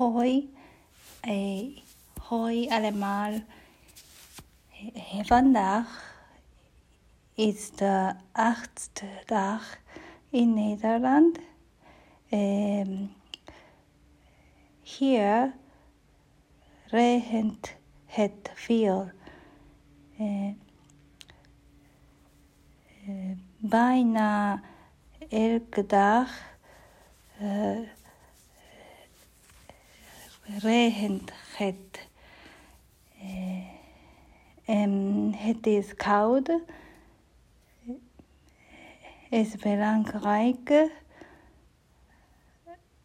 hoi, e äh, Heu allemal. Herwandach ist der achtste Tag in Nederland. Ähm, hier regnet es viel. Äh, eh, äh, eh, beinahe elke Tag äh, eh, regent het. Eh, en het is koud. is belangrijk.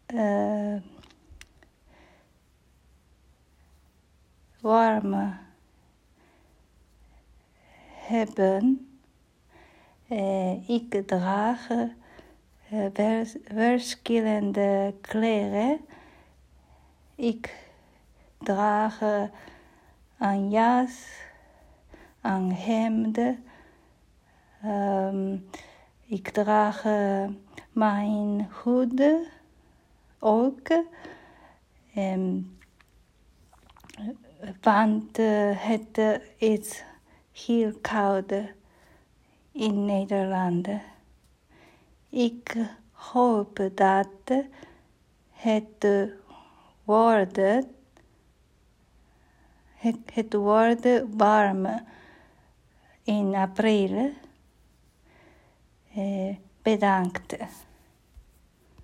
eh, warm hebben. Eh, ik draag eh, vers- verschillende kleren. Ik draag een jas, een hemd. Ehm, ik draag mijn hoed ook. Ehm, want eh, het eh, is heel koud in Nederland. Ik hoop dat het Wordet het word warm in april eh, bedankt.